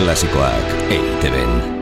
Klasikoak eiteben.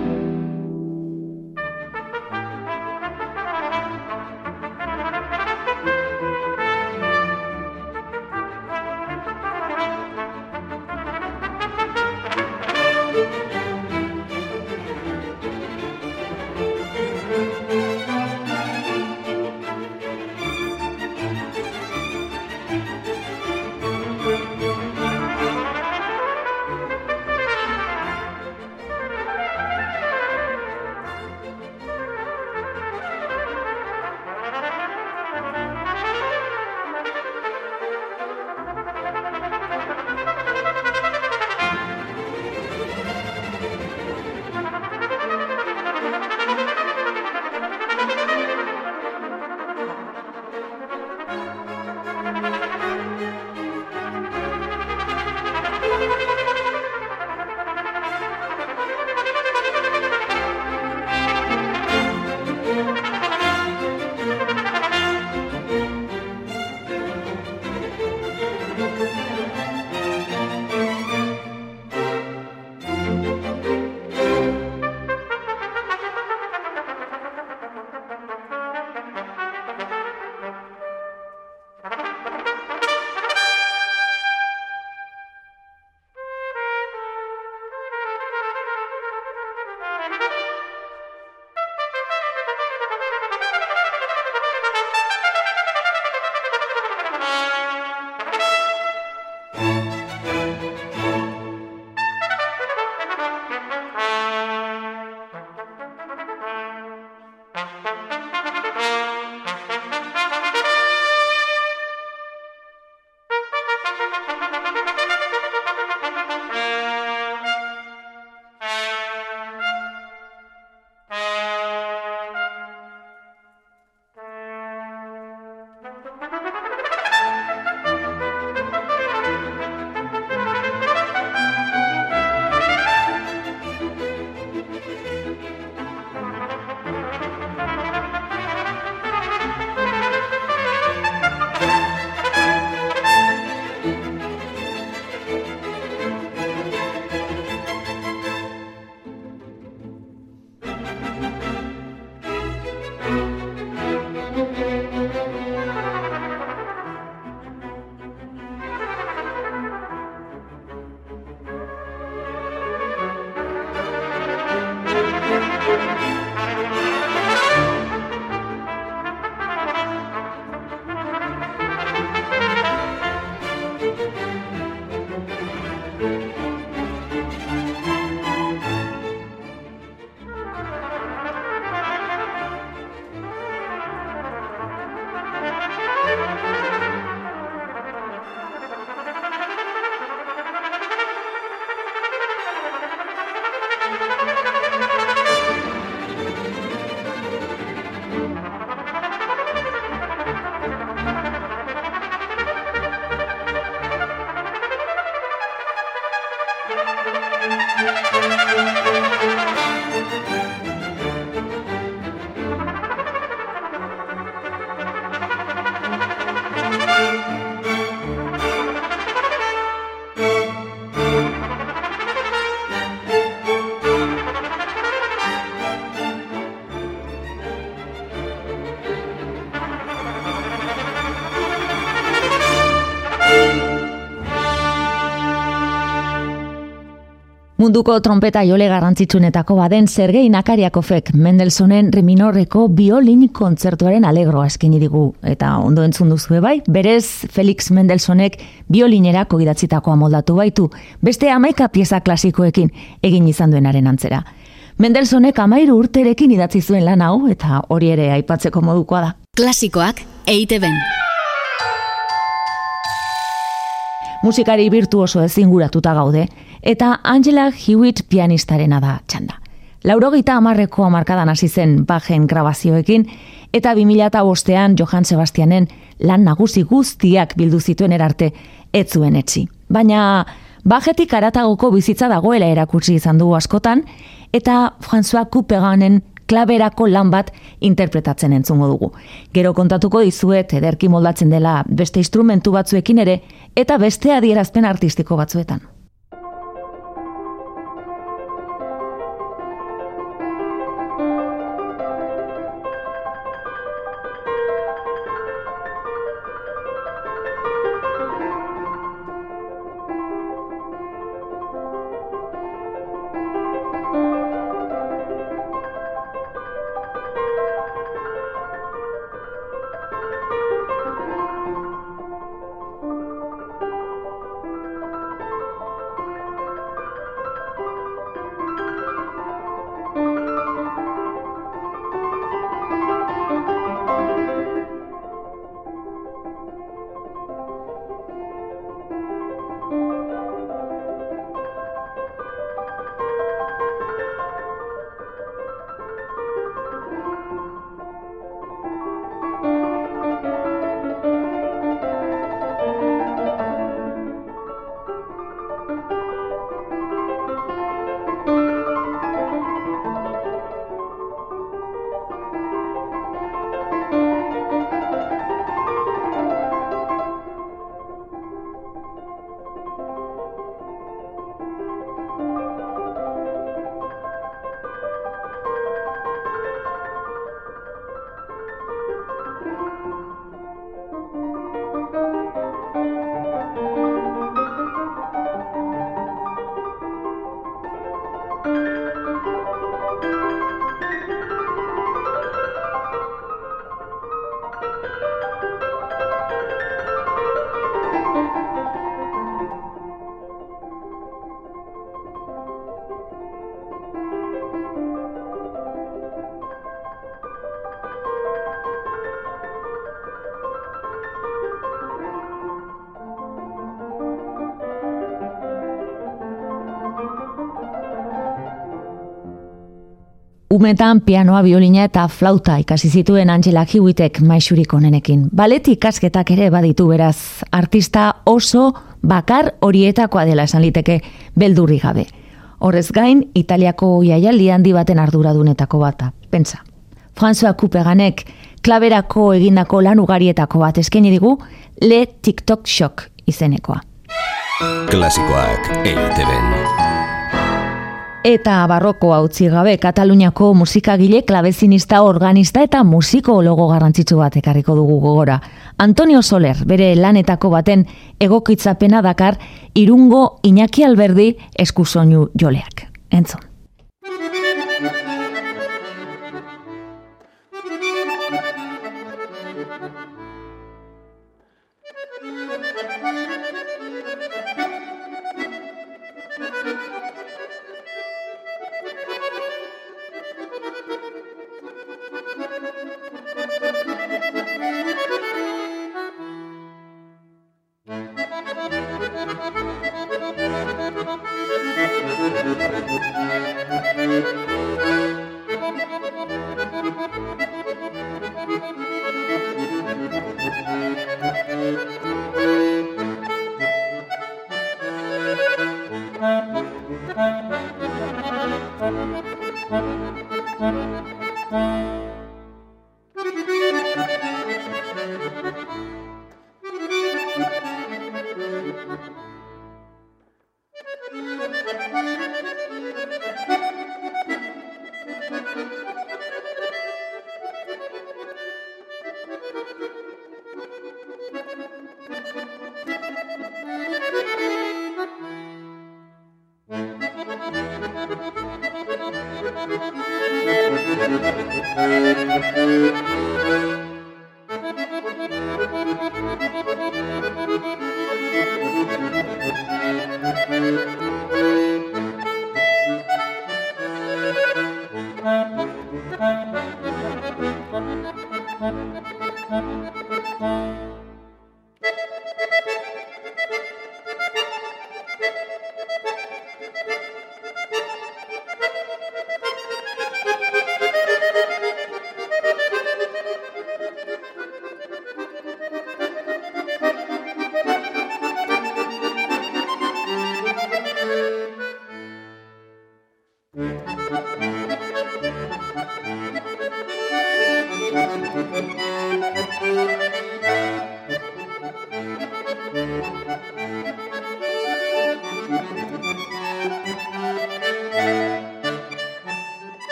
Munduko trompeta jole garrantzitsunetako baden Sergei Nakariakovek Mendelsonen reminorreko biolin kontzertuaren alegroa eskini digu. Eta ondo entzun duzu bai, berez Felix Mendelsonek biolinerako idatzitakoa moldatu baitu, beste amaika pieza klasikoekin egin izan duenaren antzera. Mendelsonek amairu urterekin idatzi zuen lan hau, eta hori ere aipatzeko modukoa da. Klasikoak eite ben. Musikari virtuoso ezinguratuta gaude, eta Angela Hewitt pianistarena da txanda. Laurogeita amarreko amarkadan hasi zen bajen grabazioekin, eta 2005 bostean Johan Sebastianen lan nagusi guztiak bildu zituen erarte ez zuen etzi. Baina bajetik aratagoko bizitza dagoela erakutsi izan du askotan, eta François Coupeganen klaberako lan bat interpretatzen entzungo dugu. Gero kontatuko dizuet ederki moldatzen dela beste instrumentu batzuekin ere, eta beste adierazpen artistiko batzuetan. Umetan pianoa, biolina eta flauta ikasi zituen Angela Hewitek maixurik onenekin. Baleti ikasketak ere baditu beraz, artista oso bakar horietakoa dela esan liteke beldurri gabe. Horrez gain, Italiako jaialdi handi baten arduradunetako bata. Pentsa. François Coupeganek klaberako egindako lan ugarietako bat eskaini digu Le TikTok Shock izenekoa. Klasikoak eiteben. Eta barroko utzi gabe Kataluniako musikagile klabezinista organista eta musikologo garrantzitsu bat ekarriko dugu gogora. Antonio Soler, bere lanetako baten egokitzapena dakar irungo Iñaki Alberdi eskusoinu joleak. Entzun.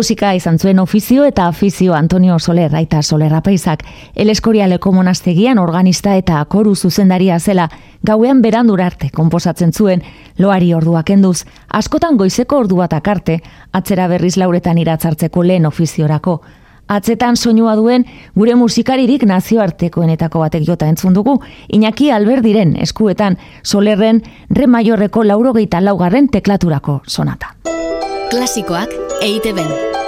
Musika izan zuen ofizio eta afizio Antonio Soler aita Soler apaizak. Eleskorialeko monastegian organista eta koru zuzendaria zela gauean berandur arte konposatzen zuen loari orduak enduz. Askotan goizeko ordu bat akarte, atzera berriz lauretan iratzartzeko lehen ofiziorako. Atzetan soinua duen gure musikaririk nazioartekoenetako batek jota entzun dugu, Iñaki Alberdiren eskuetan Solerren re maiorreko laurogeita laugarren teklaturako sonata. Klasikoak EITB.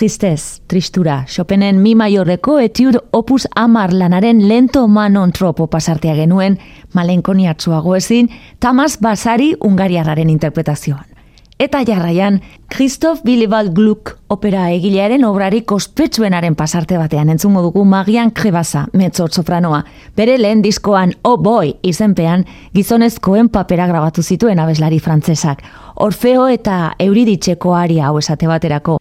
Tristez, tristura, Chopinen mi maiorreko etiur opus amar lanaren lento manon tropo pasartea genuen, malenkoniatzuago ezin, Tamas Basari ungariarraren interpretazioan. Eta jarraian, Christoph Willibald Gluck opera egilearen obrari kospetsuenaren pasarte batean entzungo dugu Magian Krebasa, metzot sopranoa. Bere lehen diskoan, oh boy, izenpean, gizonezkoen papera grabatu zituen abeslari frantzesak. Orfeo eta Euriditxeko aria hau esate baterako.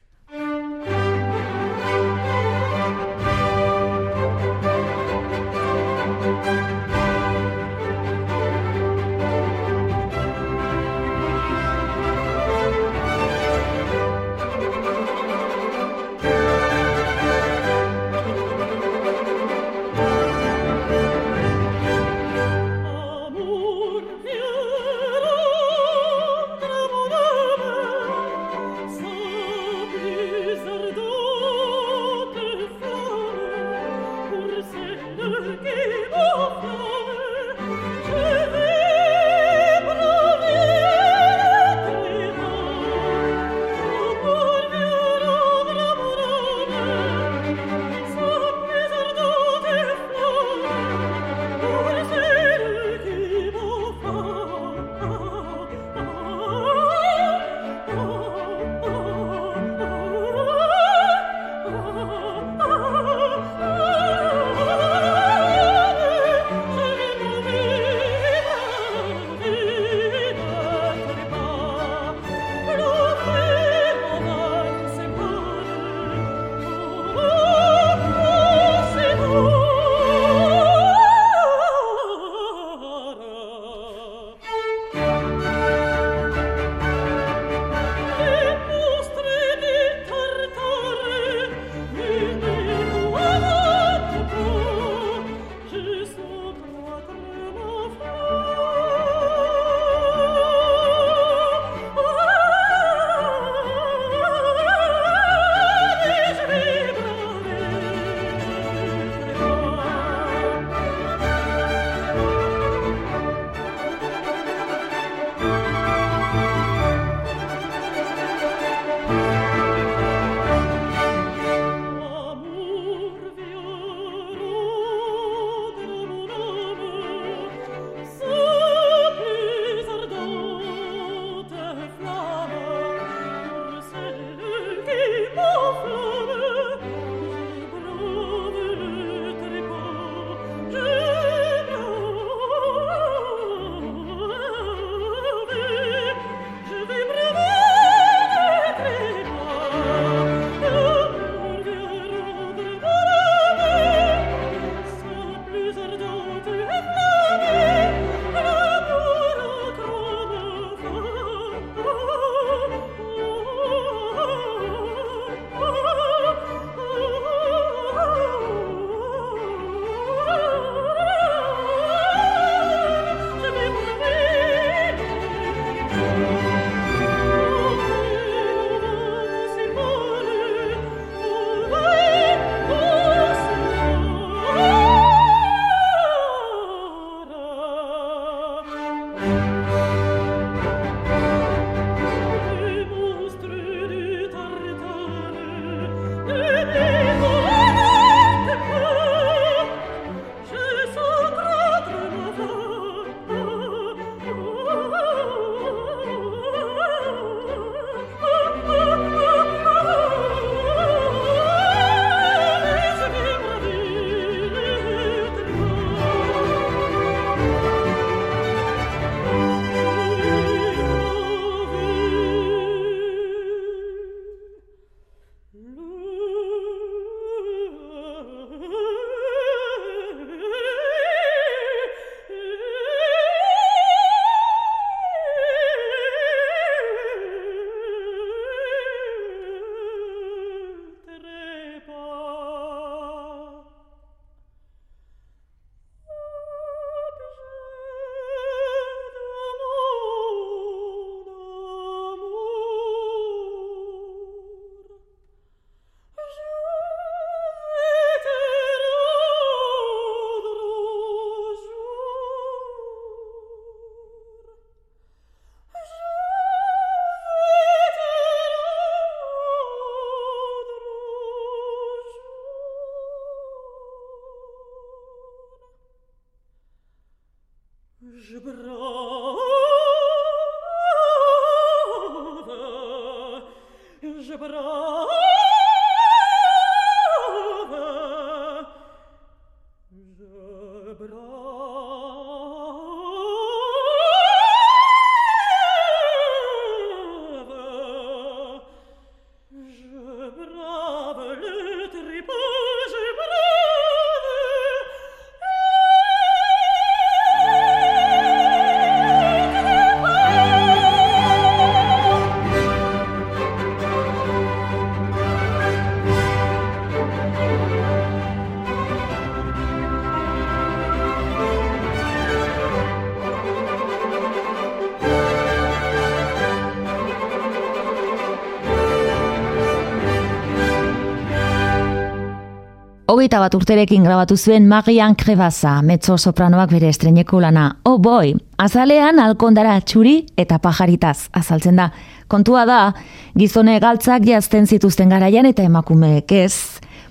Hogeita bat urterekin grabatu zuen Marian Krebaza, mezzo sopranoak bere estreneko lana. Oh boy, azalean alkondara txuri eta pajaritaz azaltzen da. Kontua da, gizone galtzak jazten zituzten garaian eta emakumeek ez,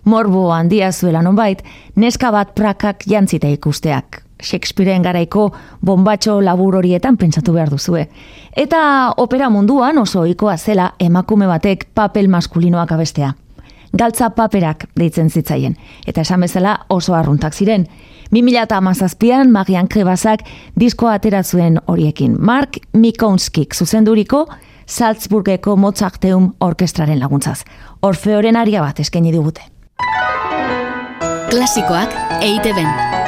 morbo handia zuela nonbait, neska bat prakak jantzita ikusteak. Shakespeareen garaiko bombatxo labur horietan pentsatu behar duzue. Eta opera munduan oso ohikoa zela emakume batek papel maskulinoak abestea. Galtza paperak deitzen zitzaien, eta esan bezala oso arruntak ziren. 2008an Marian Krebazak diskoa atera zuen horiekin. Mark Mikonskik zuzenduriko Salzburgeko Mozarteum orkestraren laguntzaz. Orfeoren aria bat eskaini digute. Klasikoak EITB.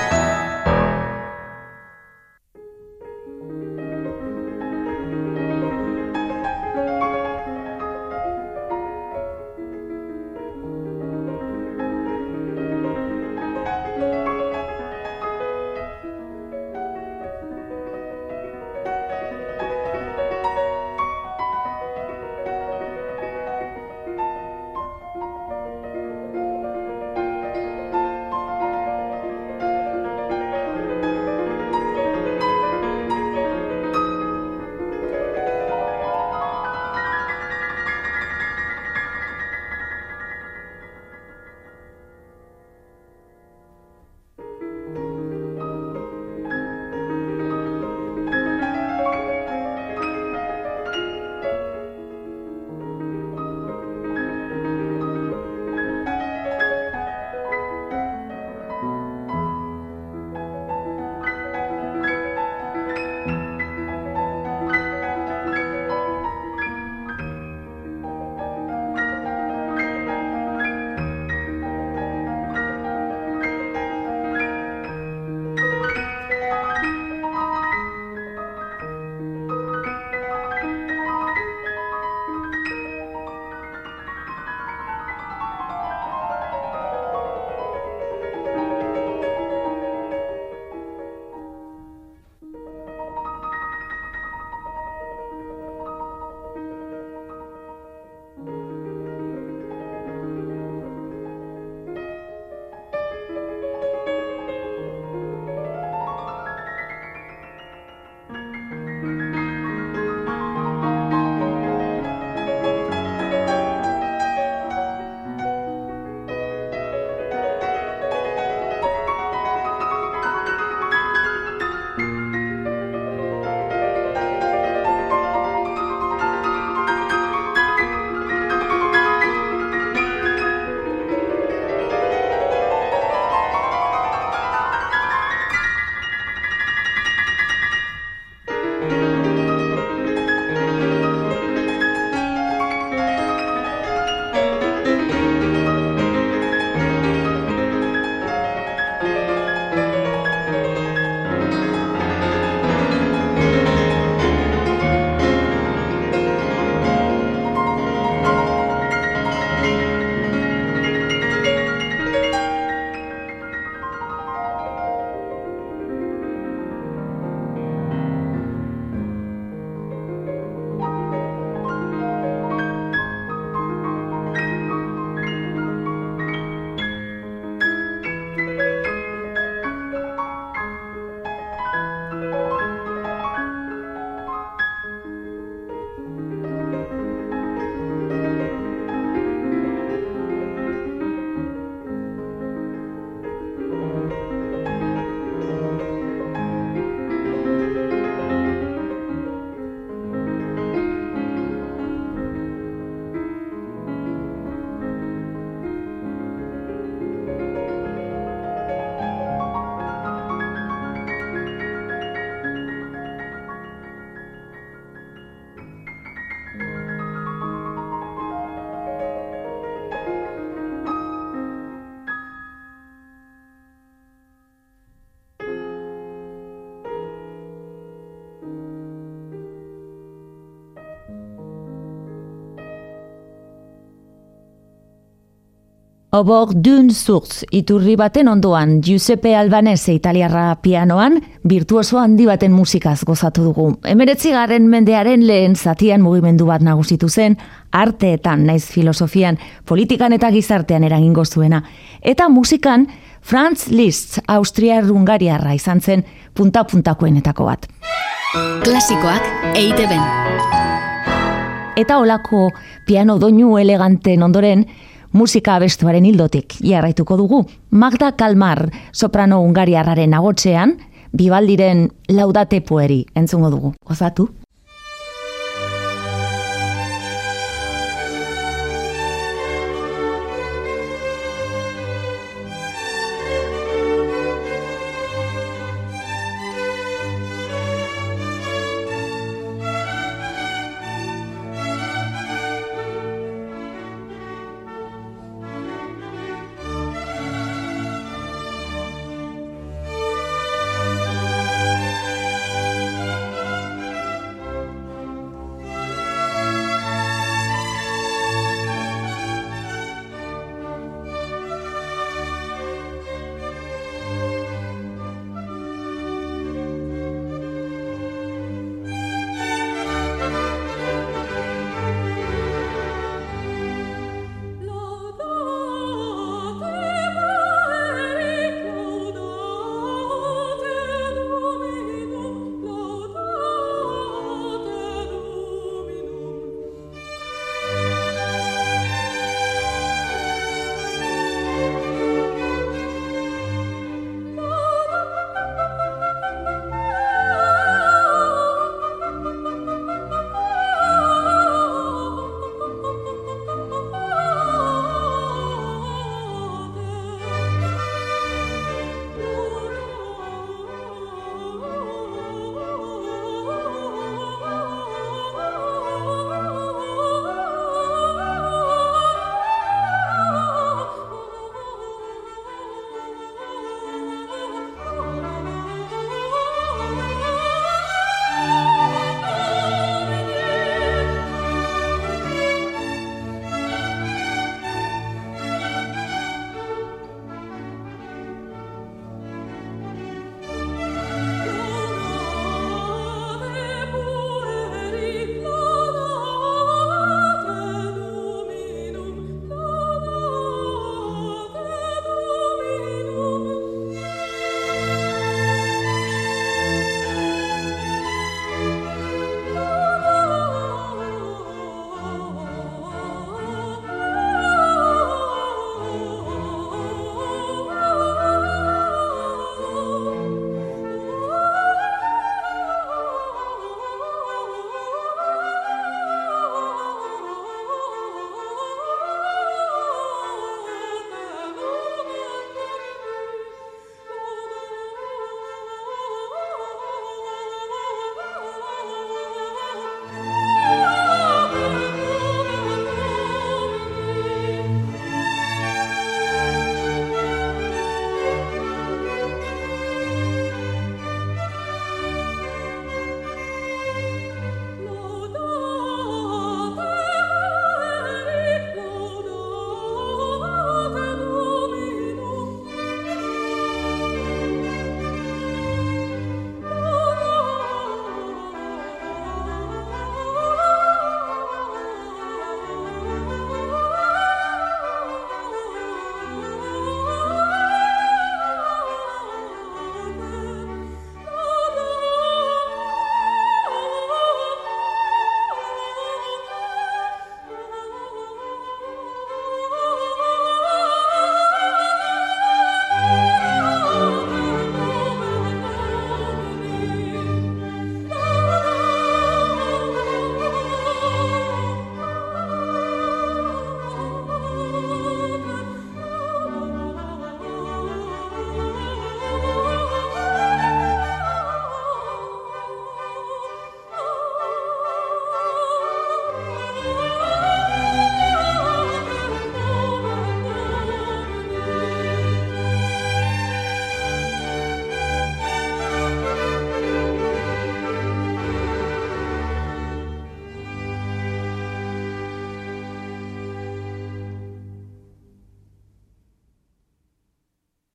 Obor dun zurtz, iturri baten ondoan, Giuseppe Albanese italiarra pianoan, virtuoso handi baten musikaz gozatu dugu. Emeretzi garen mendearen lehen zatian mugimendu bat nagusitu zen, arteetan, naiz filosofian, politikan eta gizartean eragingo zuena. Eta musikan, Franz Liszt, Austria-Hungariarra izan zen, punta-puntakoenetako bat. Klasikoak eite Eta olako piano doinu eleganten ondoren, musika abestuaren hildotik jarraituko dugu. Magda Kalmar, soprano ungariarraren agotzean, bibaldiren laudate pueri entzungo dugu. Ozatu?